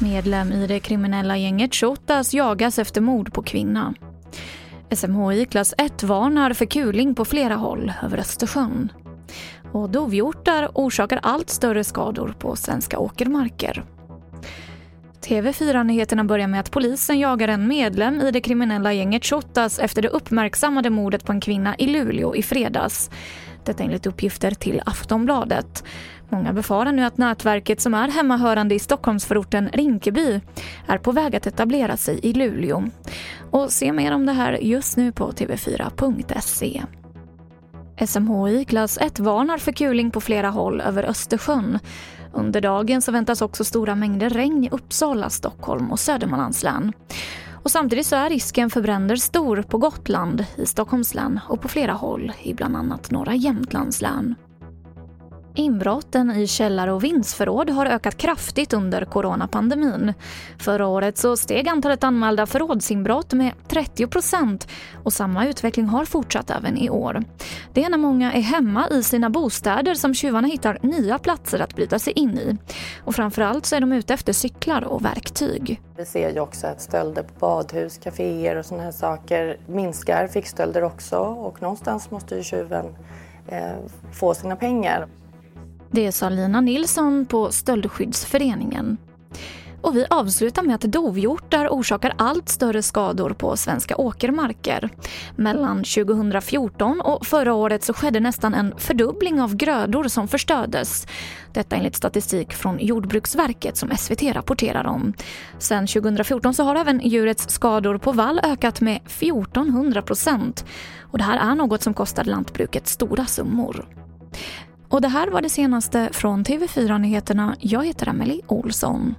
Medlem i det kriminella gänget Shottaz jagas efter mord på kvinna. SMHI klass 1 varnar för kuling på flera håll över Östersjön. Och dovhjortar orsakar allt större skador på svenska åkermarker. TV4-nyheterna börjar med att polisen jagar en medlem i det kriminella gänget Shottaz efter det uppmärksammade mordet på en kvinna i Luleå i fredags. Detta enligt uppgifter till Aftonbladet. Många befarar nu att nätverket som är hemmahörande i Stockholmsförorten Rinkeby är på väg att etablera sig i Luleå. Och se mer om det här just nu på tv4.se. SMHI klass 1 varnar för kuling på flera håll över Östersjön. Under dagen så väntas också stora mängder regn i Uppsala, Stockholm och Södermanlands län. Och samtidigt så är risken för bränder stor på Gotland, i Stockholms län och på flera håll i bland annat norra Jämtlands län. Inbrotten i källare och vindsförråd har ökat kraftigt under coronapandemin. Förra året så steg antalet anmälda förrådsinbrott med 30 procent och samma utveckling har fortsatt även i år. Det är när många är hemma i sina bostäder som tjuvarna hittar nya platser att bryta sig in i. Och framförallt så är de ute efter cyklar och verktyg. Vi ser ju också att stölder på badhus, kaféer och sådana här saker minskar, fickstölder också och någonstans måste ju tjuven eh, få sina pengar. Det sa Lina Nilsson på Stöldskyddsföreningen. Och vi avslutar med att dovhjortar orsakar allt större skador på svenska åkermarker. Mellan 2014 och förra året så skedde nästan en fördubbling av grödor som förstördes. Detta enligt statistik från Jordbruksverket som SVT rapporterar om. Sen 2014 så har även djurets skador på vall ökat med 1400 procent. Och det här är något som kostar lantbruket stora summor. Och det här var det senaste från TV4 Nyheterna. Jag heter Emily Olsson.